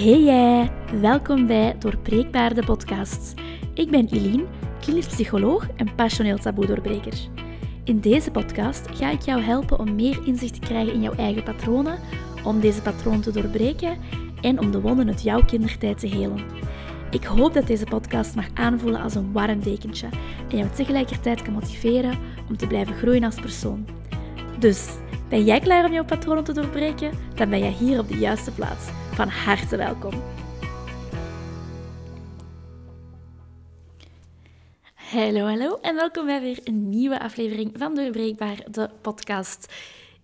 Hey jij, welkom bij Doorbreekbaar de podcast. Ik ben Eline, klinisch psycholoog en passioneel taboe-doorbreker. In deze podcast ga ik jou helpen om meer inzicht te krijgen in jouw eigen patronen, om deze patronen te doorbreken en om de wonden uit jouw kindertijd te helen. Ik hoop dat deze podcast mag aanvoelen als een warm dekentje en jou tegelijkertijd kan motiveren om te blijven groeien als persoon. Dus, ben jij klaar om jouw patronen te doorbreken? Dan ben jij hier op de juiste plaats. Van harte welkom. Hallo, hallo en welkom bij weer een nieuwe aflevering van Doorbreekbaar, de podcast.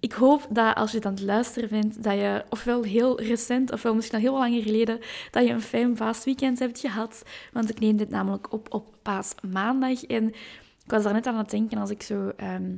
Ik hoop dat als je het aan het luisteren bent, dat je ofwel heel recent, ofwel misschien al heel lang geleden, dat je een fijn paasweekend hebt gehad. Want ik neem dit namelijk op op paasmaandag. En ik was daar net aan het denken als ik zo... Ehm,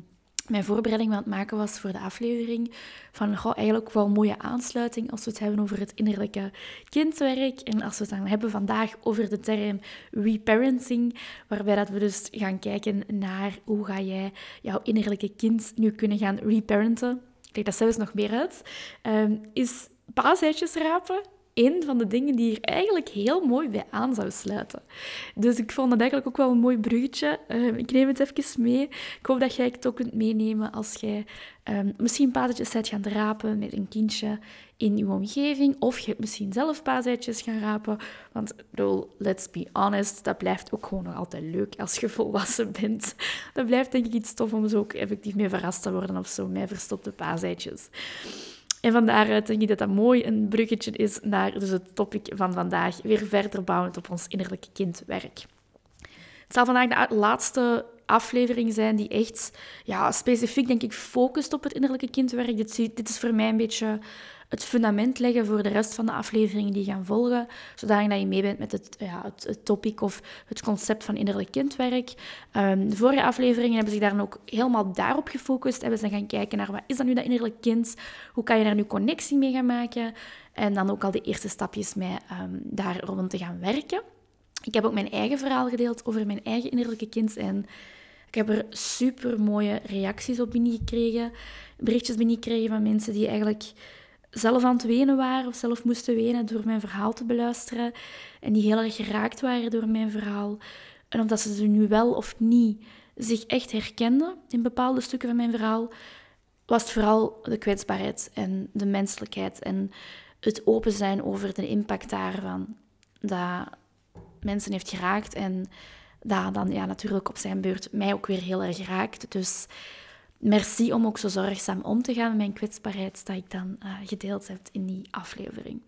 mijn voorbereiding aan het maken was voor de aflevering. Van goh, eigenlijk wel een mooie aansluiting als we het hebben over het innerlijke kindwerk. En als we het dan hebben vandaag over de term reparenting. Waarbij dat we dus gaan kijken naar hoe ga jij jouw innerlijke kind nu kunnen gaan reparenten. Ik leg dat zelfs nog meer uit. Um, is paaseitjes rapen een van de dingen die er eigenlijk heel mooi bij aan zou sluiten. Dus ik vond dat eigenlijk ook wel een mooi bruggetje. Ehm, ik neem het even mee. Ik hoop dat jij het ook kunt meenemen als jij um, misschien paasetjes bent gaan rapen met een kindje in je omgeving. Of je hebt misschien zelf paaseitjes gaan rapen. Want bedoel, let's be honest, dat blijft ook gewoon nog altijd leuk als je volwassen bent. Dat blijft denk ik iets tof om zo ook effectief mee verrast te worden of zo, met verstopte paaseitjes. En van daaruit denk ik dat dat mooi een bruggetje is naar dus het topic van vandaag. Weer verder bouwend op ons innerlijke kindwerk. Het zal vandaag de laatste aflevering zijn die echt ja, specifiek, denk ik, focust op het innerlijke kindwerk. Dit, dit is voor mij een beetje het fundament leggen voor de rest van de afleveringen die gaan volgen, zodat je mee bent met het, ja, het, topic of het concept van innerlijk kindwerk. Um, de vorige afleveringen hebben zich daar ook helemaal daarop gefocust. Hebben ze gaan kijken naar wat is dat nu dat innerlijk kind, hoe kan je daar nu connectie mee gaan maken en dan ook al de eerste stapjes mee um, daar rond te gaan werken. Ik heb ook mijn eigen verhaal gedeeld over mijn eigen innerlijke kind en ik heb er super mooie reacties op binnengekregen, berichtjes binnengekregen van mensen die eigenlijk zelf aan het wenen waren of zelf moesten wenen door mijn verhaal te beluisteren en die heel erg geraakt waren door mijn verhaal. En omdat ze er nu wel of niet zich echt herkenden in bepaalde stukken van mijn verhaal, was het vooral de kwetsbaarheid en de menselijkheid en het open zijn over de impact daarvan dat mensen heeft geraakt en dat dan ja, natuurlijk op zijn beurt mij ook weer heel erg raakt. Dus merci om ook zo zorgzaam om te gaan met mijn kwetsbaarheid dat ik dan uh, gedeeld heb in die aflevering.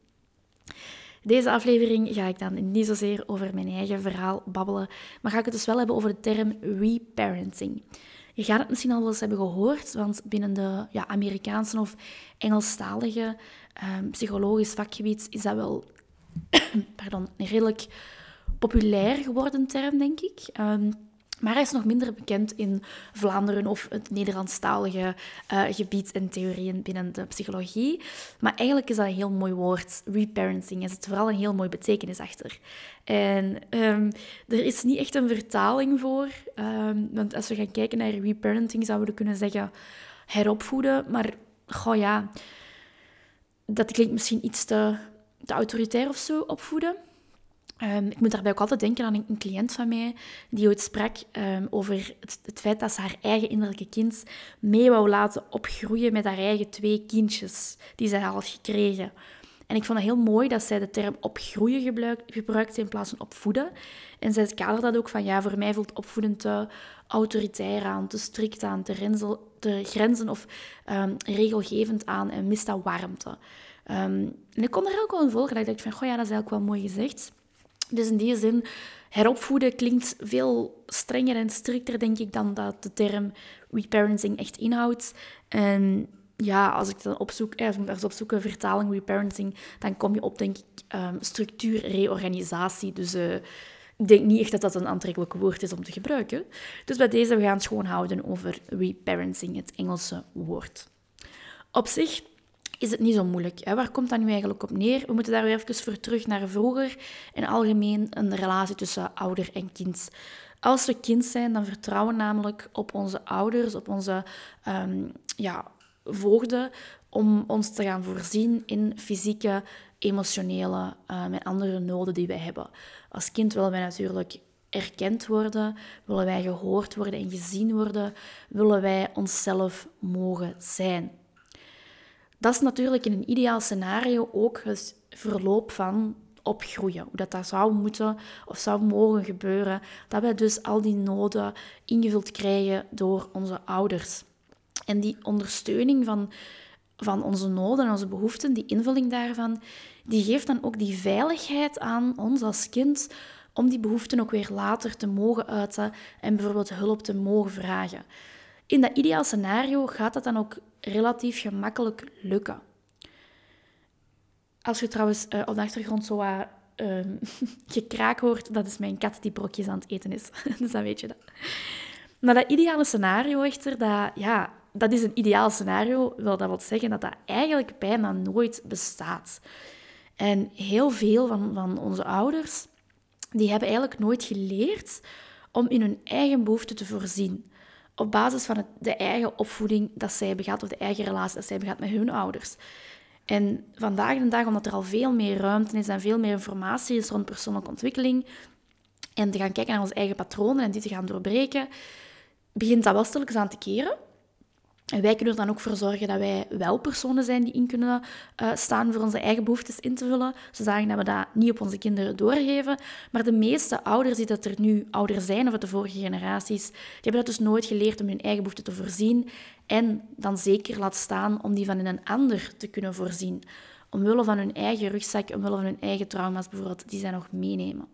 Deze aflevering ga ik dan niet zozeer over mijn eigen verhaal babbelen, maar ga ik het dus wel hebben over de term reparenting. Je gaat het misschien al wel eens hebben gehoord, want binnen de ja, Amerikaanse of Engelstalige um, psychologisch vakgebied is dat wel pardon, een redelijk populair geworden term, denk ik. Um, maar hij is nog minder bekend in Vlaanderen of het Nederlandstalige uh, gebied en theorieën binnen de psychologie. Maar eigenlijk is dat een heel mooi woord, reparenting. Er zit vooral een heel mooi betekenis achter. En um, er is niet echt een vertaling voor. Um, want als we gaan kijken naar reparenting, zouden we kunnen zeggen heropvoeden. Maar goh ja, dat klinkt misschien iets te, te autoritair of zo, opvoeden. Um, ik moet daarbij ook altijd denken aan een, cliënt van mij die ooit sprak um, over het, het, feit dat ze haar eigen innerlijke kind mee wou laten opgroeien met haar eigen twee kindjes die zij had gekregen. En ik vond het heel mooi dat zij de term opgroeien gebruikte in plaats van opvoeden. En zij kaderde dat ook van, ja, voor mij voelt opvoeden te autoritair aan, te strikt aan, te, renzel, grenzen of um, regelgevend aan en mist dat warmte. en ik kon er ook wel in volgen, dat ik dacht van, goh ja, dat is eigenlijk wel mooi gezegd. Dus in die zin, heropvoeden klinkt veel strenger en strikter, denk ik, dan dat de term reparenting echt inhoudt. En ja, als ik dan opzoek, eh, als ik daar opzoeken, vertaling reparenting, dan kom je op, denk ik, um, structuur, reorganisatie. Dus uh, ik denk niet echt dat dat een aantrekkelijk woord is om te gebruiken. Dus bij deze, we gaan het gewoon houden over reparenting, het Engelse woord. Op zich is het niet zo moeilijk. Hè? Waar komt dat nu eigenlijk op neer? We moeten daar weer even voor terug naar vroeger en algemeen een relatie tussen ouder en kind. Als we kind zijn, dan vertrouwen we namelijk op onze ouders, op onze um, ja, voogden om ons te gaan voorzien in fysieke, emotionele uh, en andere noden die wij hebben. Als kind willen wij natuurlijk erkend worden, willen wij gehoord worden en gezien worden, willen wij onszelf mogen zijn. Dat is natuurlijk in een ideaal scenario ook het verloop van opgroeien. Hoe dat, dat zou moeten of zou mogen gebeuren. Dat wij dus al die noden ingevuld krijgen door onze ouders. En die ondersteuning van, van onze noden en onze behoeften, die invulling daarvan, die geeft dan ook die veiligheid aan ons als kind om die behoeften ook weer later te mogen uiten en bijvoorbeeld hulp te mogen vragen. In dat ideaal scenario gaat dat dan ook relatief gemakkelijk lukken. Als je trouwens uh, op de achtergrond zo wat uh, gekraak hoort, dat is mijn kat die brokjes aan het eten is. dus dan weet je dat. Maar dat ideale scenario echter, dat, ja, dat is een ideaal scenario, wil dat wil zeggen dat dat eigenlijk bijna nooit bestaat. En heel veel van, van onze ouders, die hebben eigenlijk nooit geleerd om in hun eigen behoeften te voorzien. Op basis van de eigen opvoeding dat zij hebben gehad, of de eigen relatie dat zij hebben gehad met hun ouders. En vandaag de dag, omdat er al veel meer ruimte is en veel meer informatie is rond persoonlijke ontwikkeling, en te gaan kijken naar onze eigen patronen en die te gaan doorbreken, begint dat wel stilletjes aan te keren. En wij kunnen er dan ook voor zorgen dat wij wel personen zijn die in kunnen uh, staan voor onze eigen behoeftes in te vullen, zodat we dat niet op onze kinderen doorgeven. Maar de meeste ouders die dat er nu ouder zijn, of uit de vorige generaties, die hebben dat dus nooit geleerd om hun eigen behoeften te voorzien. En dan zeker laat staan om die van een ander te kunnen voorzien. Omwille van hun eigen rugzak, omwille van hun eigen trauma's bijvoorbeeld, die zij nog meenemen.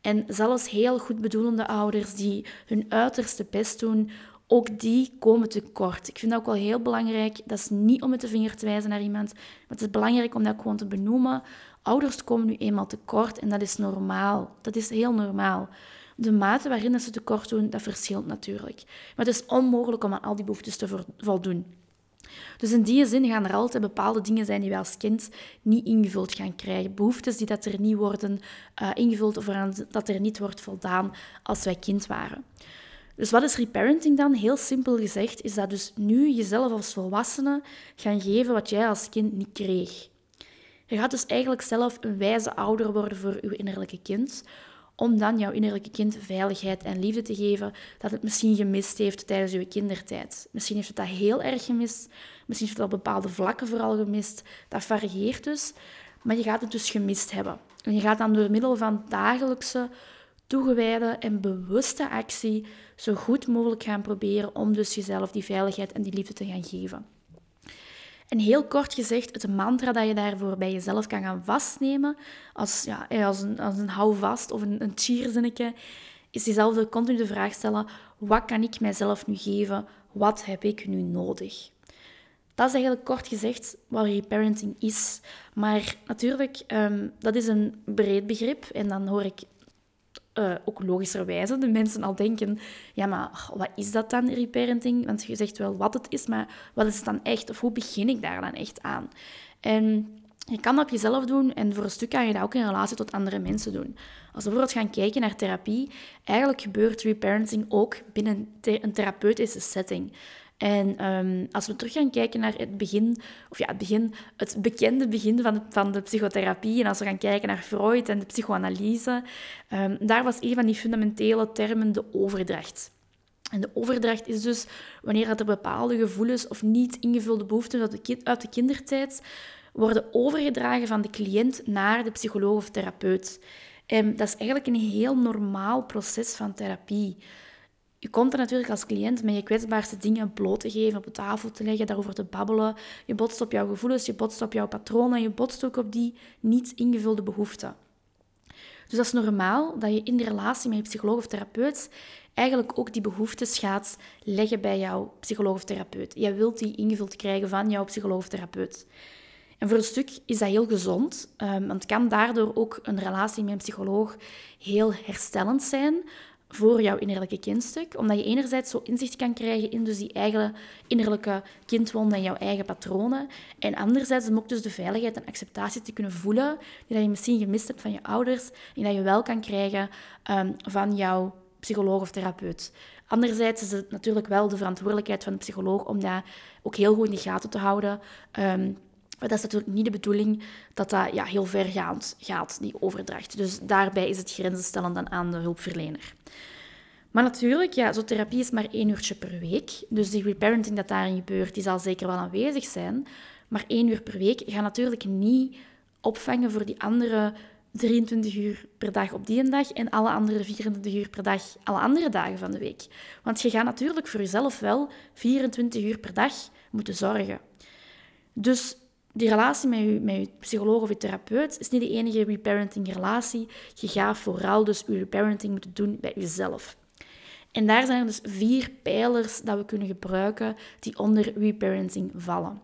En zelfs heel goed bedoelende ouders die hun uiterste best doen ook die komen tekort. Ik vind dat ook wel heel belangrijk. Dat is niet om met de vinger te wijzen naar iemand, maar het is belangrijk om dat gewoon te benoemen. Ouders komen nu eenmaal tekort en dat is normaal. Dat is heel normaal. De mate waarin ze tekort doen, dat verschilt natuurlijk. Maar het is onmogelijk om aan al die behoeftes te voldoen. Dus in die zin gaan er altijd bepaalde dingen zijn die wij als kind niet ingevuld gaan krijgen. Behoeftes die dat er niet worden uh, ingevuld of dat er niet wordt voldaan als wij kind waren. Dus wat is reparenting dan? Heel simpel gezegd is dat dus nu jezelf als volwassene gaan geven wat jij als kind niet kreeg. Je gaat dus eigenlijk zelf een wijze ouder worden voor je innerlijke kind, om dan jouw innerlijke kind veiligheid en liefde te geven dat het misschien gemist heeft tijdens je kindertijd. Misschien heeft het dat heel erg gemist, misschien heeft het op bepaalde vlakken vooral gemist. Dat varieert dus, maar je gaat het dus gemist hebben. En je gaat dan door middel van dagelijkse toegewijde en bewuste actie zo goed mogelijk gaan proberen om dus jezelf die veiligheid en die liefde te gaan geven. En heel kort gezegd, het mantra dat je daarvoor bij jezelf kan gaan vastnemen, als, ja, eh, als, een, als een houvast of een, een cheerzinnetje, is jezelf continu de vraag stellen, wat kan ik mijzelf nu geven? Wat heb ik nu nodig? Dat is eigenlijk kort gezegd wat reparenting is. Maar natuurlijk, um, dat is een breed begrip. En dan hoor ik uh, ook logischerwijze de mensen al denken, ja, maar wat is dat dan, reparenting? Want je zegt wel wat het is, maar wat is het dan echt? Of hoe begin ik daar dan echt aan? En je kan dat op jezelf doen en voor een stuk kan je dat ook in relatie tot andere mensen doen. Als we bijvoorbeeld gaan kijken naar therapie, eigenlijk gebeurt reparenting ook binnen een therapeutische setting. En um, als we terug gaan kijken naar het begin, of ja, het begin, het bekende begin van de, van de psychotherapie, en als we gaan kijken naar Freud en de psychoanalyse, um, daar was een van die fundamentele termen de overdracht. En de overdracht is dus wanneer er bepaalde gevoelens of niet ingevulde behoeften uit de, uit de kindertijd worden overgedragen van de cliënt naar de psycholoog of therapeut. En dat is eigenlijk een heel normaal proces van therapie. Je komt er natuurlijk als cliënt met je kwetsbaarste dingen bloot te geven, op de tafel te leggen, daarover te babbelen. Je botst op jouw gevoelens, je botst op jouw patronen, je botst ook op die niet ingevulde behoeften. Dus dat is normaal dat je in de relatie met je psycholoog of therapeut eigenlijk ook die behoeftes gaat leggen bij jouw psycholoog of therapeut. Jij wilt die ingevuld krijgen van jouw psycholoog of therapeut. En voor een stuk is dat heel gezond, um, want het kan daardoor ook een relatie met een psycholoog heel herstellend zijn, voor jouw innerlijke kindstuk. Omdat je enerzijds zo inzicht kan krijgen in dus die eigen innerlijke kindwonden en jouw eigen patronen. En anderzijds om ook dus de veiligheid en acceptatie te kunnen voelen die dat je misschien gemist hebt van je ouders en dat je wel kan krijgen um, van jouw psycholoog of therapeut. Anderzijds is het natuurlijk wel de verantwoordelijkheid van de psycholoog om dat ook heel goed in de gaten te houden. Um, maar dat is natuurlijk niet de bedoeling dat dat ja, heel vergaand gaat, die overdracht. Dus daarbij is het grenzen stellen dan aan de hulpverlener. Maar natuurlijk, ja, zo'n therapie is maar één uurtje per week. Dus die reparenting dat daarin gebeurt, die zal zeker wel aanwezig zijn. Maar één uur per week gaat natuurlijk niet opvangen voor die andere 23 uur per dag op die dag en alle andere 24 uur per dag alle andere dagen van de week. Want je gaat natuurlijk voor jezelf wel 24 uur per dag moeten zorgen. Dus die relatie met je, met psycholoog of je therapeut is niet de enige reparenting relatie. Je gaat vooral dus je reparenting moeten doen bij jezelf. En daar zijn er dus vier pijlers dat we kunnen gebruiken die onder reparenting vallen.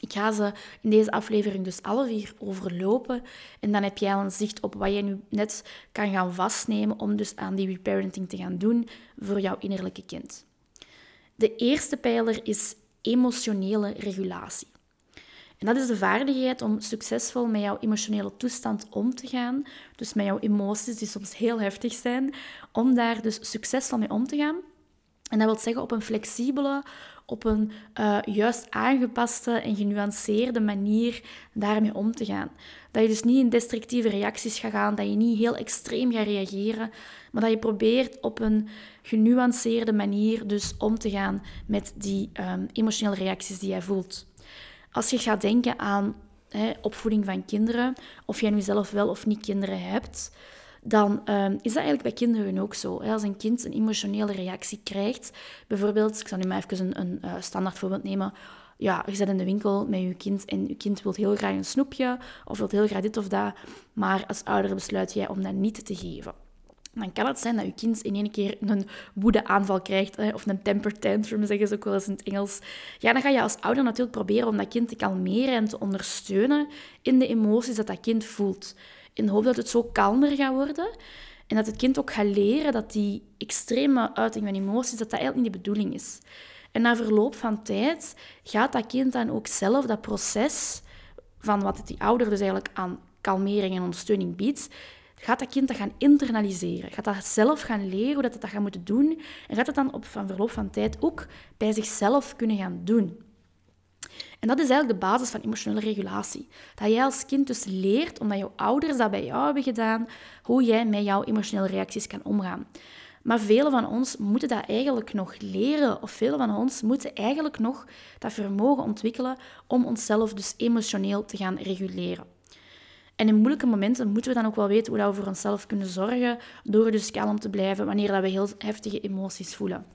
Ik ga ze in deze aflevering dus alle vier overlopen. En dan heb jij al een zicht op wat je nu net kan gaan vastnemen om dus aan die reparenting te gaan doen voor jouw innerlijke kind. De eerste pijler is emotionele regulatie. En dat is de vaardigheid om succesvol met jouw emotionele toestand om te gaan. Dus met jouw emoties, die soms heel heftig zijn, om daar dus succesvol mee om te gaan. En dat wil zeggen op een flexibele, op een uh, juist aangepaste en genuanceerde manier daarmee om te gaan. Dat je dus niet in destructieve reacties gaat gaan, dat je niet heel extreem gaat reageren, maar dat je probeert op een genuanceerde manier dus om te gaan met die um, emotionele reacties die jij voelt. Als je gaat denken aan hè, opvoeding van kinderen, of jij nu zelf wel of niet kinderen hebt, dan um, is dat eigenlijk bij kinderen ook zo. Als een kind een emotionele reactie krijgt, bijvoorbeeld, ik zal nu maar even een, een uh, standaard voorbeeld nemen. Ja, je zit in de winkel met je kind en je kind wil heel graag een snoepje of wil heel graag dit of dat, maar als ouder besluit jij om dat niet te geven dan kan het zijn dat je kind in één keer een woedeaanval krijgt, of een temper tantrum, zeggen ze ook wel eens in het Engels. Ja, dan ga je als ouder natuurlijk proberen om dat kind te kalmeren en te ondersteunen in de emoties dat dat kind voelt. In de hoop dat het zo kalmer gaat worden en dat het kind ook gaat leren dat die extreme uiting van emoties, dat dat eigenlijk niet de bedoeling is. En na verloop van tijd gaat dat kind dan ook zelf dat proces van wat het die ouder dus eigenlijk aan kalmering en ondersteuning biedt, gaat dat kind dat gaan internaliseren. Gaat dat zelf gaan leren hoe dat het dat gaat moeten doen. En gaat het dan op van verloop van tijd ook bij zichzelf kunnen gaan doen. En dat is eigenlijk de basis van emotionele regulatie. Dat jij als kind dus leert, omdat jouw ouders dat bij jou hebben gedaan, hoe jij met jouw emotionele reacties kan omgaan. Maar velen van ons moeten dat eigenlijk nog leren, of velen van ons moeten eigenlijk nog dat vermogen ontwikkelen om onszelf dus emotioneel te gaan reguleren. En in moeilijke momenten moeten we dan ook wel weten hoe we voor onszelf kunnen zorgen door dus kalm te blijven wanneer dat we heel heftige emoties voelen.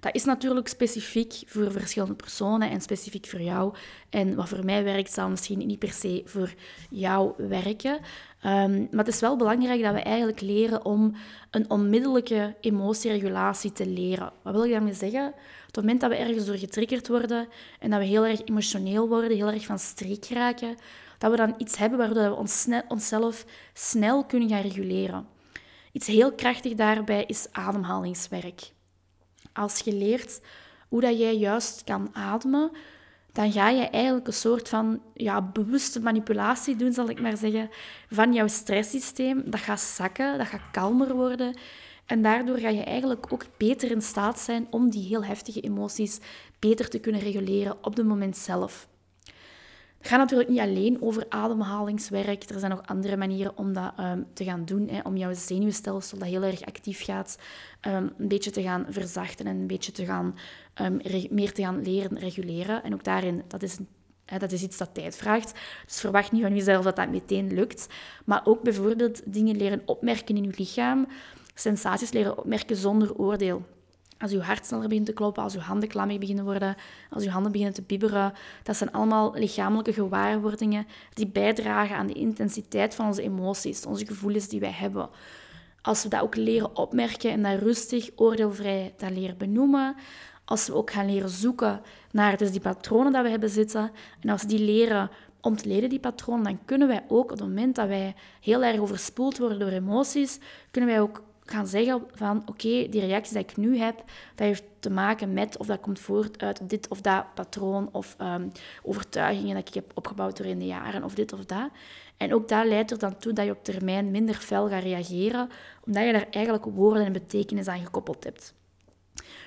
Dat is natuurlijk specifiek voor verschillende personen en specifiek voor jou. En wat voor mij werkt, zal misschien niet per se voor jou werken. Ehm, maar het is wel belangrijk dat we eigenlijk leren om een onmiddellijke emotieregulatie te leren. Wat wil ik daarmee zeggen? Op het moment dat we ergens door getriggerd worden en dat we heel erg emotioneel worden, heel erg van streek raken, dat we dan iets hebben waardoor we ons onszelf snel kunnen gaan reguleren. Iets heel krachtig daarbij is ademhalingswerk. Als je leert hoe dat jij juist kan ademen, dan ga je eigenlijk een soort van ja, bewuste manipulatie doen, zal ik maar zeggen, van jouw stresssysteem. Dat gaat zakken, dat gaat kalmer worden. En daardoor ga je eigenlijk ook beter in staat zijn om die heel heftige emoties beter te kunnen reguleren op het moment zelf. Het gaat natuurlijk niet alleen over ademhalingswerk. Er zijn nog andere manieren om dat um, te gaan doen. Hè, om jouw zenuwstelsel, dat heel erg actief gaat, um, een beetje te gaan verzachten en een beetje te gaan, um, meer te gaan leren reguleren. En ook daarin, dat is dat is iets dat tijd vraagt. Dus verwacht niet van jezelf dat dat meteen lukt. Maar ook bijvoorbeeld dingen leren opmerken in je lichaam. Sensaties leren opmerken zonder oordeel. Als je hart sneller begint te kloppen, als je handen klammig beginnen worden, als je handen beginnen te bibberen. Dat zijn allemaal lichamelijke gewaarwordingen die bijdragen aan de intensiteit van onze emoties, onze gevoelens die wij hebben. Als we dat ook leren opmerken en dat rustig, oordeelvrij dat leren benoemen. Als we ook gaan leren zoeken naar dus die patronen dat we hebben zitten. En als we die leren ontleden, die patronen, dan kunnen wij ook op het moment dat wij heel erg overspoeld worden door emoties, kunnen wij ook gaan zeggen van oké, die reactie die ik nu heb, dat heeft te maken met of dat komt voort uit dit of dat patroon of um, overtuigingen dat ik heb opgebouwd door in de jaren of dit of dat. En ook dat leidt er dan toe dat je op termijn minder fel gaat reageren, omdat je daar eigenlijk woorden en betekenis aan gekoppeld hebt.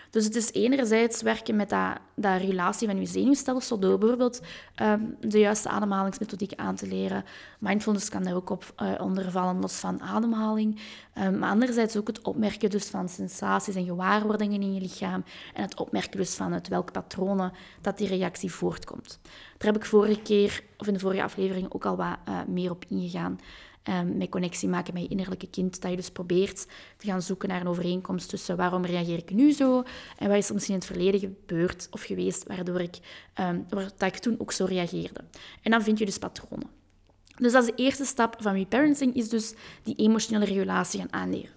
Dus het is enerzijds werken met dat, dat regulatie van je zenuwstelsel door bijvoorbeeld ehm, de juiste ademhalingsmethodiek aan te leren. Mindfulness kan daar ook op uh, onder vallen, los van ademhaling. Um, maar anderzijds ook het opmerken dus van sensaties en gewaarwordingen in je lichaam en het opmerken dus van uit welke patronen dat die reactie voortkomt. Daar heb ik vorige keer, of in de vorige aflevering, ook al wat uh, meer op ingegaan um, met connectie maken met je innerlijke kind. Dat je dus probeert te gaan zoeken naar een overeenkomst tussen waarom reageer ik nu zo en wat is er misschien in het verleden gebeurd of geweest waardoor ik, um, dat ik toen ook zo reageerde. En dan vind je dus patronen. Dus dat is de eerste stap van reparenting, is dus die emotionele regulatie gaan aanleren.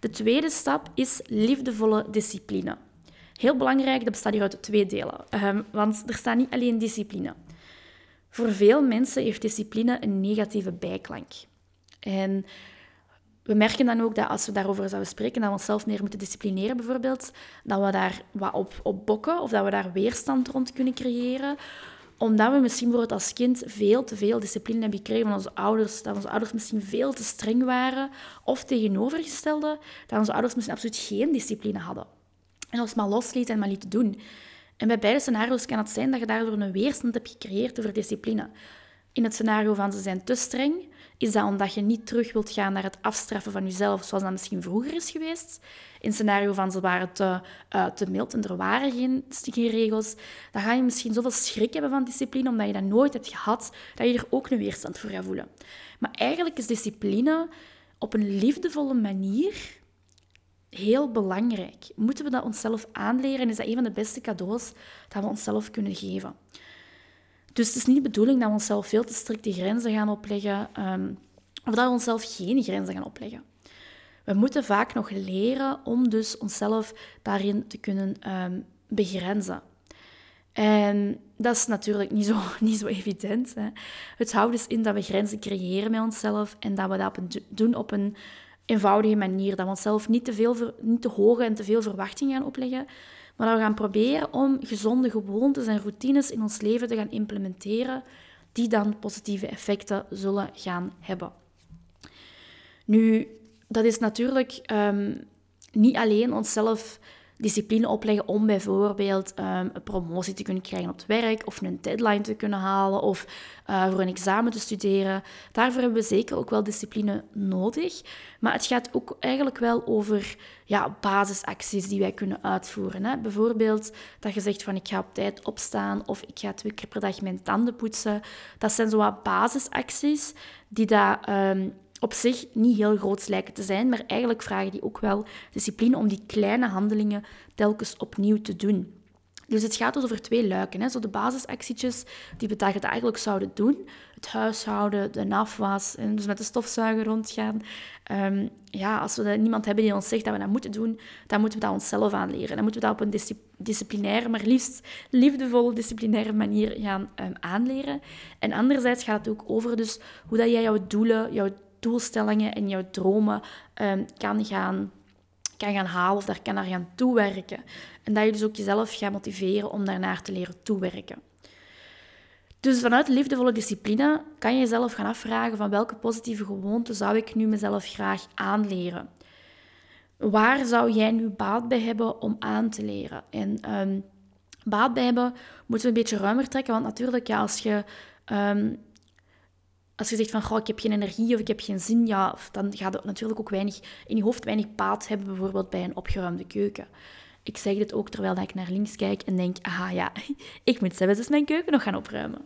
De tweede stap is liefdevolle discipline. Heel belangrijk, dat bestaat hier uit twee delen. Um, want er staat niet alleen discipline. Voor veel mensen heeft discipline een negatieve bijklank. En we merken dan ook dat als we daarover zouden spreken, dat we onszelf meer moeten disciplineren bijvoorbeeld, dat we daar wat op, op bokken of dat we daar weerstand rond kunnen creëren omdat we misschien bijvoorbeeld als kind veel te veel discipline hebben gekregen van onze ouders, dat onze ouders misschien veel te streng waren, of tegenovergestelde, dat onze ouders misschien absoluut geen discipline hadden. En ons maar loslieten en maar lieten doen. En bij beide scenario's kan het zijn dat je daardoor een weerstand hebt gecreëerd over discipline. In het scenario van ze zijn te streng, is dat omdat je niet terug wilt gaan naar het afstraffen van jezelf, zoals dat misschien vroeger is geweest. In het scenario van ze waren te, uh, te mild en er waren geen, geen regels, dan ga je misschien zoveel schrik hebben van discipline, omdat je dat nooit hebt gehad, dat je er ook een weerstand voor gaat voelen. Maar eigenlijk is discipline op een liefdevolle manier heel belangrijk. Moeten we dat onszelf aanleren en is dat een van de beste cadeaus dat we onszelf kunnen geven. Dus het is niet de bedoeling dat we onszelf veel te strikte grenzen gaan opleggen um, of dat we onszelf geen grenzen gaan opleggen. We moeten vaak nog leren om dus onszelf daarin te kunnen um, begrenzen. En dat is natuurlijk niet zo, niet zo evident. Hè. Het houdt dus in dat we grenzen creëren met onszelf en dat we dat doen op een eenvoudige manier. Dat we onszelf niet te, veel, niet te hoge en te veel verwachtingen gaan opleggen, maar dat we gaan proberen om gezonde gewoontes en routines in ons leven te gaan implementeren, die dan positieve effecten zullen gaan hebben. Nu, dat is natuurlijk um, niet alleen onszelf discipline opleggen om bijvoorbeeld um, een promotie te kunnen krijgen op het werk of een deadline te kunnen halen of uh, voor een examen te studeren. Daarvoor hebben we zeker ook wel discipline nodig. Maar het gaat ook eigenlijk wel over ja, basisacties die wij kunnen uitvoeren. Hè. Bijvoorbeeld dat je zegt van ik ga op tijd opstaan of ik ga twee keer per dag mijn tanden poetsen. Dat zijn zo wat basisacties die dat... Um, op zich niet heel groot lijken te zijn, maar eigenlijk vragen die ook wel discipline om die kleine handelingen telkens opnieuw te doen. Dus het gaat dus over twee luiken. Hè. Zo de basisactietjes die we eigenlijk zouden doen. Het huishouden, de afwas, en dus met de stofzuiger rondgaan. Um, ja, als we niemand hebben die ons zegt dat we dat moeten doen, dan moeten we dat onszelf aanleren. Dan moeten we dat op een disciplinaire, maar liefst liefdevolle disciplinaire manier gaan um, aanleren. En anderzijds gaat het ook over dus hoe dat jij jouw doelen, jouw doelstellingen en jouw dromen um, kan, gaan, kan gaan halen of daar kan naar gaan toewerken. En dat je dus ook jezelf gaat motiveren om daarnaar te leren toewerken. Dus vanuit liefdevolle discipline kan je jezelf gaan afvragen van welke positieve gewoonte zou ik nu mezelf graag aanleren? Waar zou jij nu baat bij hebben om aan te leren? En um, baat bij hebben moeten we een beetje ruimer trekken, want natuurlijk, ja, als je um, als je zegt van, ik heb geen energie of ik heb geen zin, ja, dan gaat het natuurlijk ook weinig, in je hoofd weinig paad hebben, bijvoorbeeld bij een opgeruimde keuken. Ik zeg dit ook terwijl ik naar links kijk en denk, aha ja, ik moet zelfs dus mijn keuken nog gaan opruimen.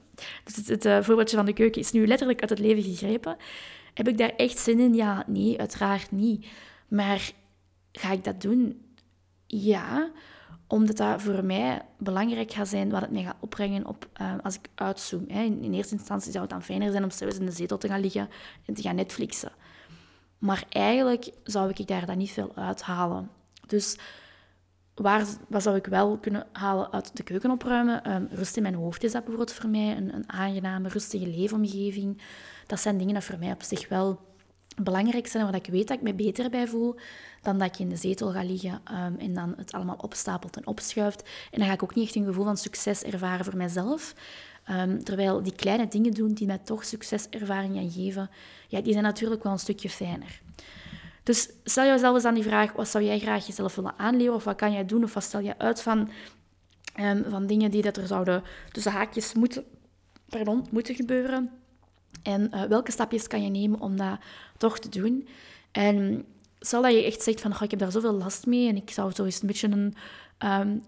Dus het, uh, voorbeeldje van de keuken is nu letterlijk uit het leven gegrepen. Heb ik daar echt zin in? Ja, nee, uiteraard niet. Maar ga ik dat doen? Ja, omdat dat voor mij belangrijk gaat zijn wat het mij gaat opbrengen op, uh, als ik uitzoom. Hè. In, eerste instantie zou het dan fijner zijn om zelfs in de zetel te gaan liggen en te gaan Netflixen. Maar eigenlijk zou ik daar dan niet veel uithalen. Dus waar, wat zou ik wel kunnen halen uit de keuken opruimen? Um, rust in mijn hoofd is dat bijvoorbeeld voor mij. Een, een aangename, rustige leefomgeving. Dat zijn dingen die voor mij op zich wel belangrijk zijn, waar ik weet dat ik me beter bij voel dan dat ik in de zetel ga liggen um, en dan het allemaal opstapelt en opschuift. En dan ga ik ook niet echt een gevoel van succes ervaren voor mezelf. Um, terwijl die kleine dingen doen die mij toch succeservaring gaan geven, ja, die zijn natuurlijk wel een stukje fijner. Dus stel jezelf eens aan die vraag, wat zou jij graag jezelf willen aanleren? Of wat kan jij doen? Of wat stel je uit van, um, van dingen die dat er zouden tussen haakjes moeten, pardon, moeten gebeuren? En uh, welke stapjes kan je nemen om dat toch te doen? En stel dat je echt zegt van, ik heb daar zoveel last mee en ik zou zo eens een beetje een um,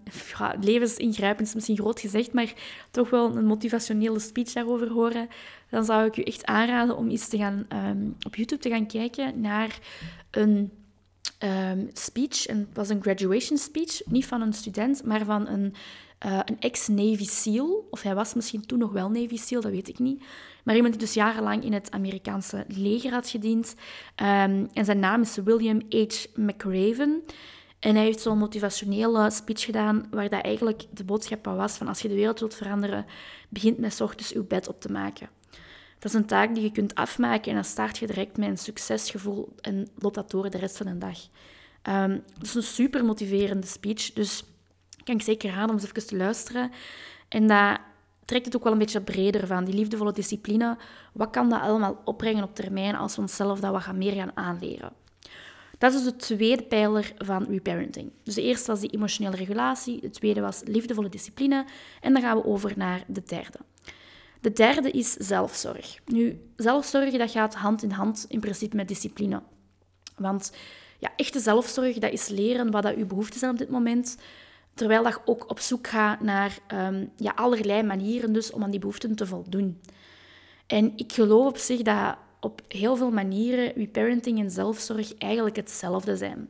levensingrijpend, is misschien groot gezegd, maar toch wel een motivationele speech daarover horen, dan zou ik u echt aanraden om eens te gaan, um, op YouTube te gaan kijken naar een um, speech. En het was een graduation speech, niet van een student, maar van een, uh, een ex-Navy SEAL. Of hij was misschien toen nog wel Navy SEAL, dat weet ik niet. Maar iemand die dus jarenlang in het Amerikaanse leger had gediend. en zijn naam is William H. McRaven. En hij heeft zo'n motivationele speech gedaan, waar dat eigenlijk de boodschap was van als je de wereld wilt veranderen, begint met ochtends uw bed op te maken. Dat is een taak die je kunt afmaken en dan start je direct met een succesgevoel en loopt dat door de rest van de dag. Um, dat is een super motiverende speech, dus kan ik zeker raden om eens even te luisteren. En dat trekt het ook wel een beetje breder van, die liefdevolle discipline. Wat kan dat allemaal opbrengen op termijn als we onszelf dat wat gaan meer gaan aanleren? Dat is de tweede pijler van reparenting. Dus de eerste was die emotionele regulatie, de tweede was liefdevolle discipline en dan gaan we over naar de derde. De derde is zelfzorg. Nu, zelfzorg dat gaat hand in hand in principe met discipline. Want ja, echte zelfzorg dat is leren wat dat uw behoeften zijn op dit moment, terwijl dat ook op zoek gaat naar um, ja, allerlei manieren dus om aan die behoeften te voldoen. En ik geloof op zich dat op heel veel manieren reparenting en zelfzorg eigenlijk hetzelfde zijn.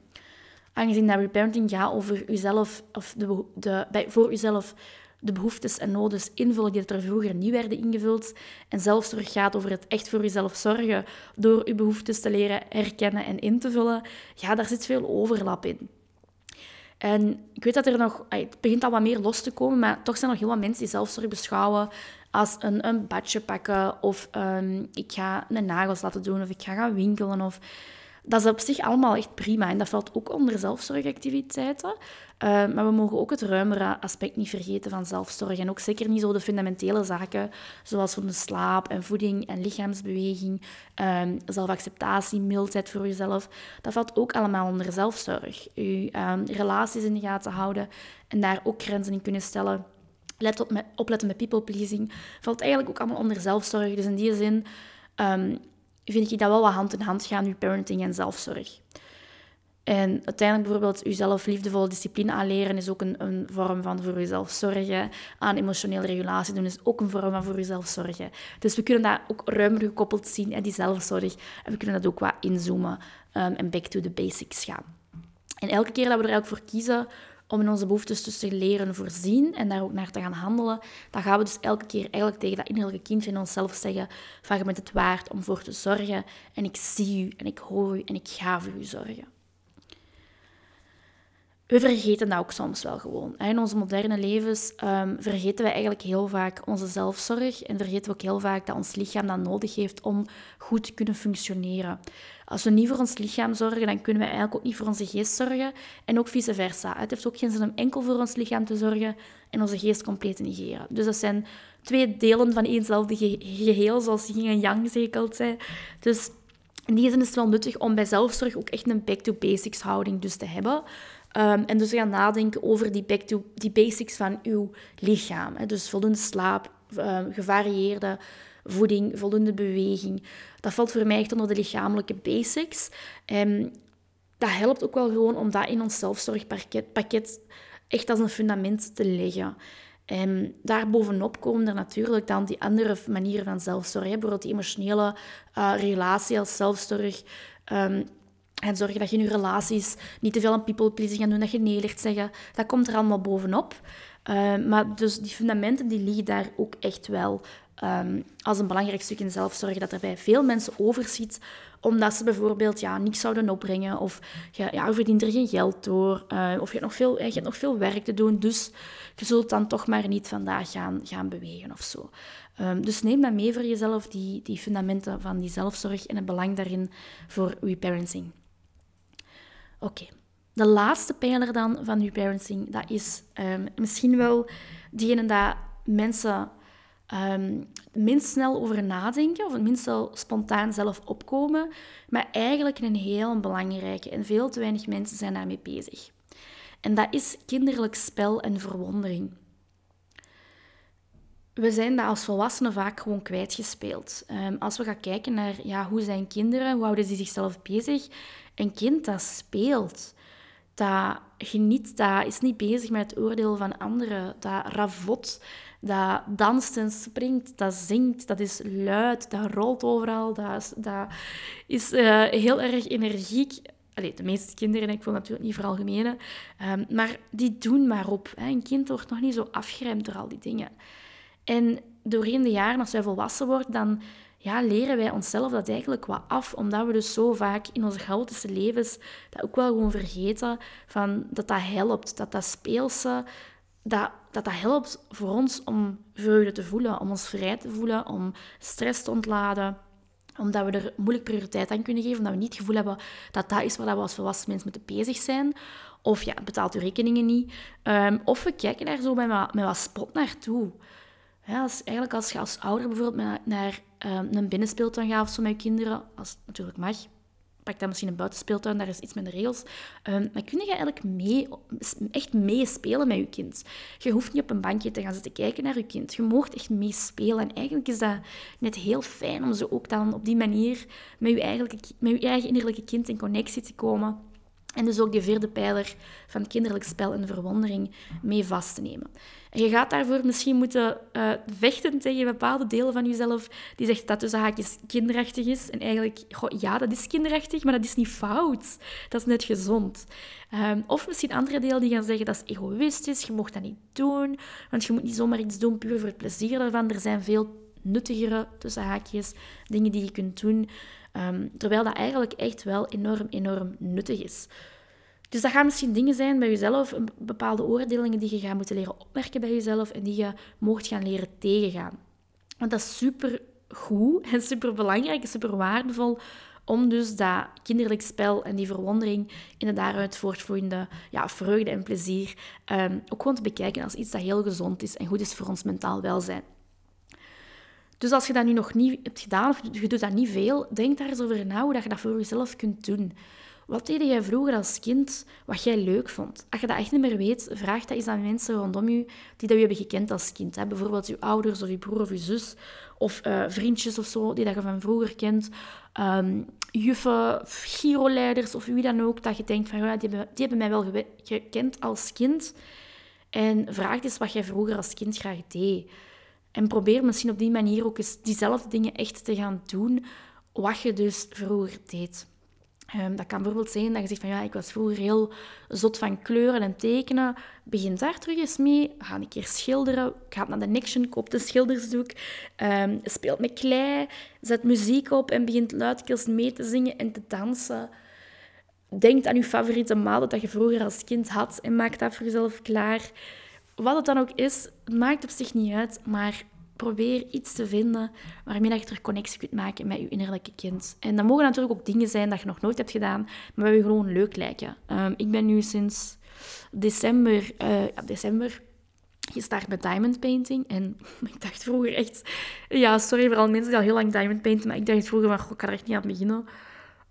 Aangezien dat reparenting gaat over uzelf, of de, de, bij, voor uzelf de behoeftes en noden invullen die er vroeger niet werden ingevuld. En zelfzorg gaat over het echt voor jezelf zorgen door je behoeftes te leren herkennen en in te vullen. Ja, daar zit veel overlap in. En ik weet dat er nog, het begint al wat meer los te komen, maar toch zijn er heel wat mensen die zelfzorg beschouwen als een, een badje pakken of um, ik ga een nagels laten doen of ik ga gaan winkelen. Of... Dat is op zich allemaal echt prima en dat valt ook onder zelfzorgactiviteiten. Uh, maar we mogen ook het ruimere aspect niet vergeten van zelfzorg. En ook zeker niet zo de fundamentele zaken, zoals van de slaap en voeding en lichaamsbeweging, um, zelfacceptatie, mildheid voor jezelf. Dat valt ook allemaal onder zelfzorg. Je um, relaties in de gaten houden en daar ook grenzen in kunnen stellen Let op met, opletten met people pleasing. Valt eigenlijk ook allemaal onder zelfzorg. Dus in die zin um, vind ik dat wel wat hand in hand gaan, uw parenting en zelfzorg. En uiteindelijk bijvoorbeeld jezelf liefdevolle discipline aanleren is ook een, een vorm van voor jezelf zorgen. Aan emotionele regulatie doen is ook een vorm van voor jezelf zorgen. Dus we kunnen dat ook ruimer gekoppeld zien, en die zelfzorg. En we kunnen dat ook wat inzoomen um, en back to the basics gaan. En elke keer dat we er eigenlijk voor kiezen om in onze behoeftes dus te leren voorzien en daar ook naar te gaan handelen, dan gaan we dus elke keer eigenlijk tegen dat innerlijke kind in onszelf zeggen van je bent het waard om voor te zorgen en ik zie u en ik hoor u en ik ga voor u zorgen. We vergeten dat ook soms wel gewoon. In onze moderne levens um, vergeten we eigenlijk heel vaak onze zelfzorg en vergeten we ook heel vaak dat ons lichaam dat nodig heeft om goed te kunnen functioneren. Als we niet voor ons lichaam zorgen, dan kunnen we eigenlijk ook niet voor onze geest zorgen en ook vice versa. Het heeft ook geen zin om enkel voor ons lichaam te zorgen en onze geest compleet te negeren. Dus dat zijn twee delen van éénzelfde geheel, zoals yin en yang ik altijd. Dus in die zin is het wel nuttig om bij zelfzorg ook echt een back-to-basics houding dus te hebben. Um, en dus gaan nadenken over die, die basics van uw lichaam. Hè. Dus voldoende slaap, um, gevarieerde voeding, voldoende beweging. Dat valt voor mij echt onder de lichamelijke basics. Um, dat helpt ook wel gewoon om dat in ons zelfzorgpakket pakket echt als een fundament te leggen. En daarbovenop komen er natuurlijk dan die andere manieren van zelfzorg. Bijvoorbeeld die emotionele uh, relatie als zelfzorg. En zorgen dat je in je relaties niet te veel aan people pleasing gaat doen, dat je nee ligt zeggen. Dat komt er allemaal bovenop. Uh, maar dus die fundamenten die liggen daar ook echt wel um, als een belangrijk stuk in zelfzorg. Dat er bij veel mensen overschiet, omdat ze bijvoorbeeld ja, niks zouden opbrengen. Of je, ja, verdient er geen geld door. Uh, of je hebt, nog veel, je hebt nog veel werk te doen. Dus je zult dan toch maar niet vandaag gaan, gaan bewegen of zo. Um, dus neem dat mee voor jezelf, die, die fundamenten van die zelfzorg en het belang daarin voor reparenting. Oké. De laatste pijler dan van uw parenting, dat is um, misschien wel diegene dat mensen Um, minst snel over nadenken of het minst snel spontaan zelf opkomen, maar eigenlijk een heel belangrijke en veel te weinig mensen zijn daarmee bezig. En dat is kinderlijk spel en verwondering. We zijn dat als volwassenen vaak gewoon kwijtgespeeld. Um, als we gaan kijken naar ja, hoe zijn kinderen, hoe houden ze zichzelf bezig, een kind dat speelt, dat geniet, dat is niet bezig met het oordeel van anderen, dat ravot, dat danst en springt, dat zingt, dat is luid, dat rolt overal, dat is, dat is uh, heel erg energiek. Allee, de meeste kinderen, ik wil natuurlijk niet veralgemenen, um, maar die doen maar op. Hè. Een kind wordt nog niet zo afgeremd door al die dingen. En doorheen de jaren, als wij volwassen worden, dan ja, leren wij onszelf dat eigenlijk wat af, omdat we dus zo vaak in onze chaotische levens dat ook wel gewoon vergeten, van dat dat helpt, dat dat speelse, dat, dat dat helpt voor ons om vreugde te voelen, om ons vrij te voelen, om stress te ontladen, omdat we er moeilijk prioriteit aan kunnen geven, omdat we niet het gevoel hebben dat dat is waar we als volwassen mensen moeten bezig zijn. Of ja, betaalt uw rekeningen niet. Um, of we kijken daar zo met wat, met wat spot naartoe. Ja, als, eigenlijk als je als ouder bijvoorbeeld naar um, een binnenspeeltuin gaat of zo met je kinderen, als het natuurlijk mag, pak dan misschien een buitenspeeltuin, daar is iets met de regels. Um, maar kun je eigenlijk mee, echt meespelen met je kind. Je hoeft niet op een bankje te gaan zitten kijken naar je kind. Je mag echt meespelen. En eigenlijk is dat net heel fijn om zo ook dan op die manier met je, met je eigen innerlijke kind in connectie te komen. En dus ook die vierde pijler van kinderlijk spel en verwondering mee vast te nemen. Je gaat daarvoor misschien moeten uh, vechten tegen bepaalde delen van jezelf die zegt dat tussen haakjes kinderachtig is. En eigenlijk, goh, ja, dat is kinderachtig, maar dat is niet fout. Dat is net gezond. Um, of misschien andere delen die gaan zeggen dat is egoïstisch, je mocht dat niet doen, want je moet niet zomaar iets doen puur voor het plezier daarvan. Er zijn veel nuttigere, tussen haakjes, dingen die je kunt doen. Um, terwijl dat eigenlijk echt wel enorm, enorm nuttig is. Dus dat gaan misschien dingen zijn bij jezelf, bepaalde oordelingen die je gaat moeten leren opmerken bij jezelf en die je mocht gaan leren tegengaan. Want dat is super goed en super belangrijk en super waardevol om dus dat kinderlijk spel en die verwondering in de daaruit voortvloeiende ja, vreugde en plezier um, ook gewoon te bekijken als iets dat heel gezond is en goed is voor ons mentaal welzijn. Dus als je dat nu nog niet hebt gedaan of je doet dat niet veel, denk daar eens over na hoe je dat voor jezelf kunt doen. Wat deed jij vroeger als kind wat jij leuk vond? Als je dat echt niet meer weet, vraag dat eens aan mensen rondom je die dat je hebben gekend als kind. Hè? Bijvoorbeeld je ouders of je broer of je zus of uh, vriendjes of zo, die dat je van vroeger kent. Um, juffen, giroleiders of wie dan ook, dat je denkt van ja, die, hebben, die hebben mij wel gekend als kind. En vraag eens wat jij vroeger als kind graag deed. En probeer misschien op die manier ook eens diezelfde dingen echt te gaan doen, wat je dus vroeger deed. Um, dat kan bijvoorbeeld zijn dat je zegt van ja, ik was vroeger heel zot van kleuren en tekenen. Begin daar terug eens mee. Ga een keer schilderen. Ga naar de Nixon, koop de schildersdoek. Um, speelt met klei. Zet muziek op en begint luidkeels mee te zingen en te dansen. Denk aan je favoriete maaltijd dat je vroeger als kind had en maak dat voor jezelf klaar. Wat het dan ook is, het maakt op zich niet uit, maar probeer iets te vinden waarmee je er connectie kunt maken met je innerlijke kind. En dat mogen natuurlijk ook dingen zijn dat je nog nooit hebt gedaan, maar waar je gewoon leuk lijken. Um, ik ben nu sinds december, uh, december gestart met diamond painting. En ik dacht vroeger echt... Ja, sorry voor al mensen die al heel lang diamond painten, maar ik dacht vroeger van, ik kan er echt niet aan beginnen.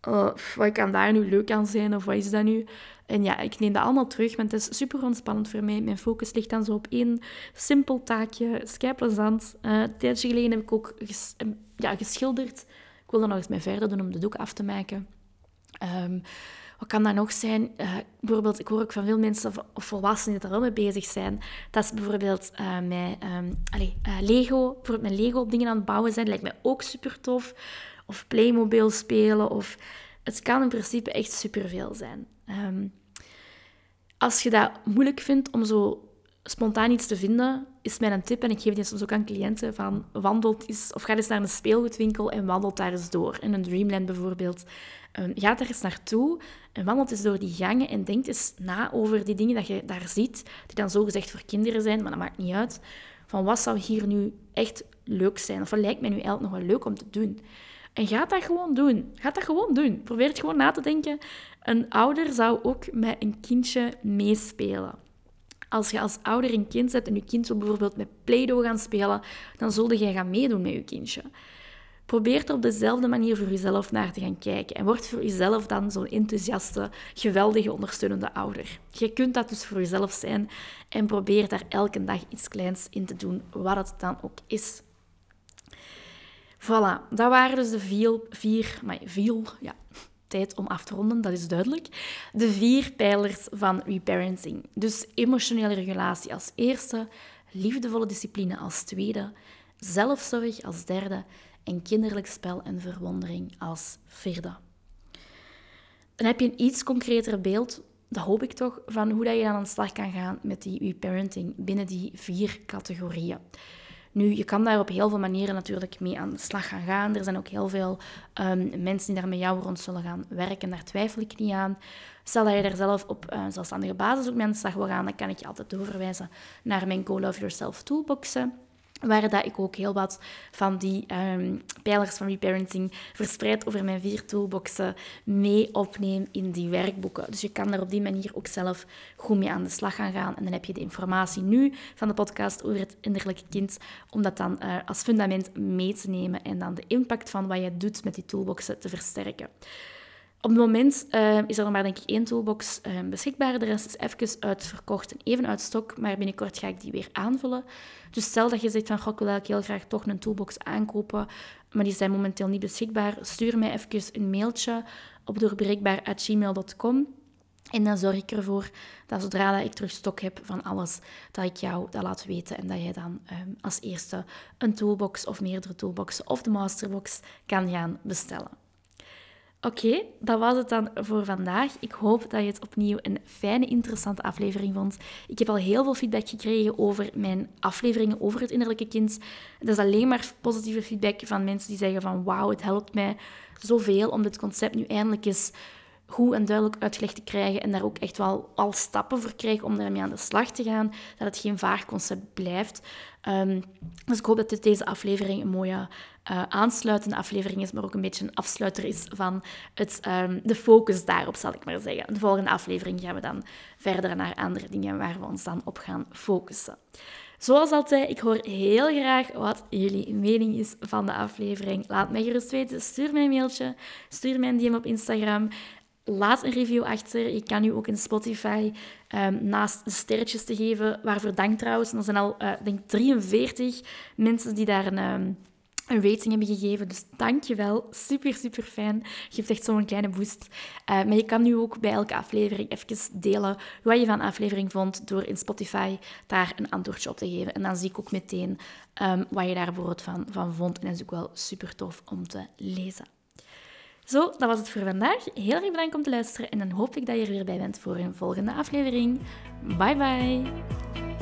Uh, wat kan daar nu leuk aan zijn, of wat is dat nu? En ja, ik neem dat allemaal terug, want het is super ontspannend voor mij. Mijn focus ligt dan zo op één simpel taakje, is plezant. Uh, een tijdje geleden heb ik ook eh, ja, geschilderd. Ik wil er nog eens mee verder doen om de doek af te maken. Um, wat kan dat nog zijn? Uh, bijvoorbeeld, ik hoor ook van veel mensen of volwassenen die er wel mee bezig zijn. Dat ze bijvoorbeeld uh, met um, allez, Lego, bijvoorbeeld met Lego dingen aan het bouwen zijn. Lijkt mij ook super tof. Of Playmobil spelen. Of... Het kan in principe echt superveel zijn. Um, als je dat moeilijk vindt om zo spontaan iets te vinden, is mijn tip, en ik geef die soms ook aan cliënten, van wandelt eens, of ga eens naar een speelgoedwinkel en wandelt daar eens door. In een Dreamland bijvoorbeeld. Um, ga daar eens naartoe en wandelt eens door die gangen en denk eens na over die dingen dat je daar ziet, die dan zogezegd voor kinderen zijn, maar dat maakt niet uit. Van wat zou hier nu echt leuk zijn? Of wat lijkt mij nu eigenlijk nog wel leuk om te doen? En ga dat gewoon doen. Ga dat gewoon doen. Probeer het gewoon na te denken. Een ouder zou ook met een kindje meespelen. Als je als ouder een kind hebt en je kind wil bijvoorbeeld met Play-Doh gaan spelen, dan zulde jij gaan meedoen met je kindje. Probeer er op dezelfde manier voor jezelf naar te gaan kijken. En word voor jezelf dan zo'n enthousiaste, geweldige, ondersteunende ouder. Je kunt dat dus voor jezelf zijn en probeer daar elke dag iets kleins in te doen, wat het dan ook is. Voilà, dat waren dus de vier, vier, maar vier, ja, tijd om af te ronden, dat is duidelijk. De vier pijlers van reparenting. Dus emotionele regulatie als eerste, liefdevolle discipline als tweede, zelfzorg als derde en kinderlijk spel en verwondering als vierde. Dan heb je een iets concreter beeld, dat hoop ik toch, van hoe dat je aan de slag kan gaan met die reparenting binnen die vier categorieën. Nu, je kan daar op heel veel manieren natuurlijk mee aan de slag gaan gaan. Er zijn ook heel veel um, mensen die daar met jou rond zullen gaan werken. Daar twijfel ik niet aan. Stel dat je daar zelf op uh, zelfstandige basis ook mee aan de slag wil gaan, dan kan ik je altijd doorverwijzen naar mijn Go Love Yourself toolboxen waar dat ik ook heel wat van die um, pijlers van reparenting verspreid over mijn vier toolboxen mee opneem in die werkboeken. Dus je kan er op die manier ook zelf goed mee aan de slag gaan gaan. En dan heb je de informatie nu van de podcast over het innerlijke kind, om dat dan uh, als fundament mee te nemen en dan de impact van wat je doet met die toolboxen te versterken. Op het moment uh, is er nog maar denk ik één toolbox uh, beschikbaar. De rest is even uitverkocht en even uit stok, maar binnenkort ga ik die weer aanvullen. Dus stel dat je zegt van, ik wil eigenlijk heel graag toch een toolbox aankopen, maar die zijn momenteel niet beschikbaar, stuur mij even een mailtje op doorbreekbaar.gmail.com. En dan zorg ik ervoor dat zodra dat ik terug stok heb van alles, dat ik jou dat laat weten en dat jij dan um, als eerste een toolbox of meerdere toolboxen of de masterbox kan gaan bestellen. Oké, dat was het dan voor vandaag. Ik hoop dat je het opnieuw een fijne, interessante aflevering vond. Ik heb al heel veel feedback gekregen over mijn afleveringen over het innerlijke kind. Dat is alleen maar positieve feedback van mensen die zeggen van wauw, het helpt mij zoveel om dit concept nu eindelijk eens goed en duidelijk uitgelegd te krijgen en daar ook echt wel al stappen voor krijgen om daarmee aan de slag te gaan. Dat het geen vaag concept blijft. Um, dus ik hoop dat dit, deze aflevering een mooie uh, aansluitende aflevering is, maar ook een beetje een afsluiter is van het, um, de focus daarop, zal ik maar zeggen. De volgende aflevering gaan we dan verder naar andere dingen waar we ons dan op gaan focussen. Zoals altijd, ik hoor heel graag wat jullie mening is van de aflevering. Laat mij gerust weten. Stuur mij een mailtje, stuur mij een DM op Instagram. Laat een review achter. Je kan nu ook in Spotify um, naast sterretjes te geven. Waarvoor dank trouwens. Er zijn al, uh, denk 43 mensen die daar een, um, een rating hebben gegeven. Dus dank je wel. Super, super fijn. Geeft echt zo'n kleine boost. Uh, maar je kan nu ook bij elke aflevering even delen wat je van de aflevering vond door in Spotify daar een antwoordje op te geven. En dan zie ik ook meteen um, wat je daar bijvoorbeeld van, van vond. En dat is ook wel super tof om te lezen. Zo, dat was het voor vandaag. Heel erg bedankt om te luisteren en dan hoop ik dat je er weer bij bent voor een volgende aflevering. Bye bye!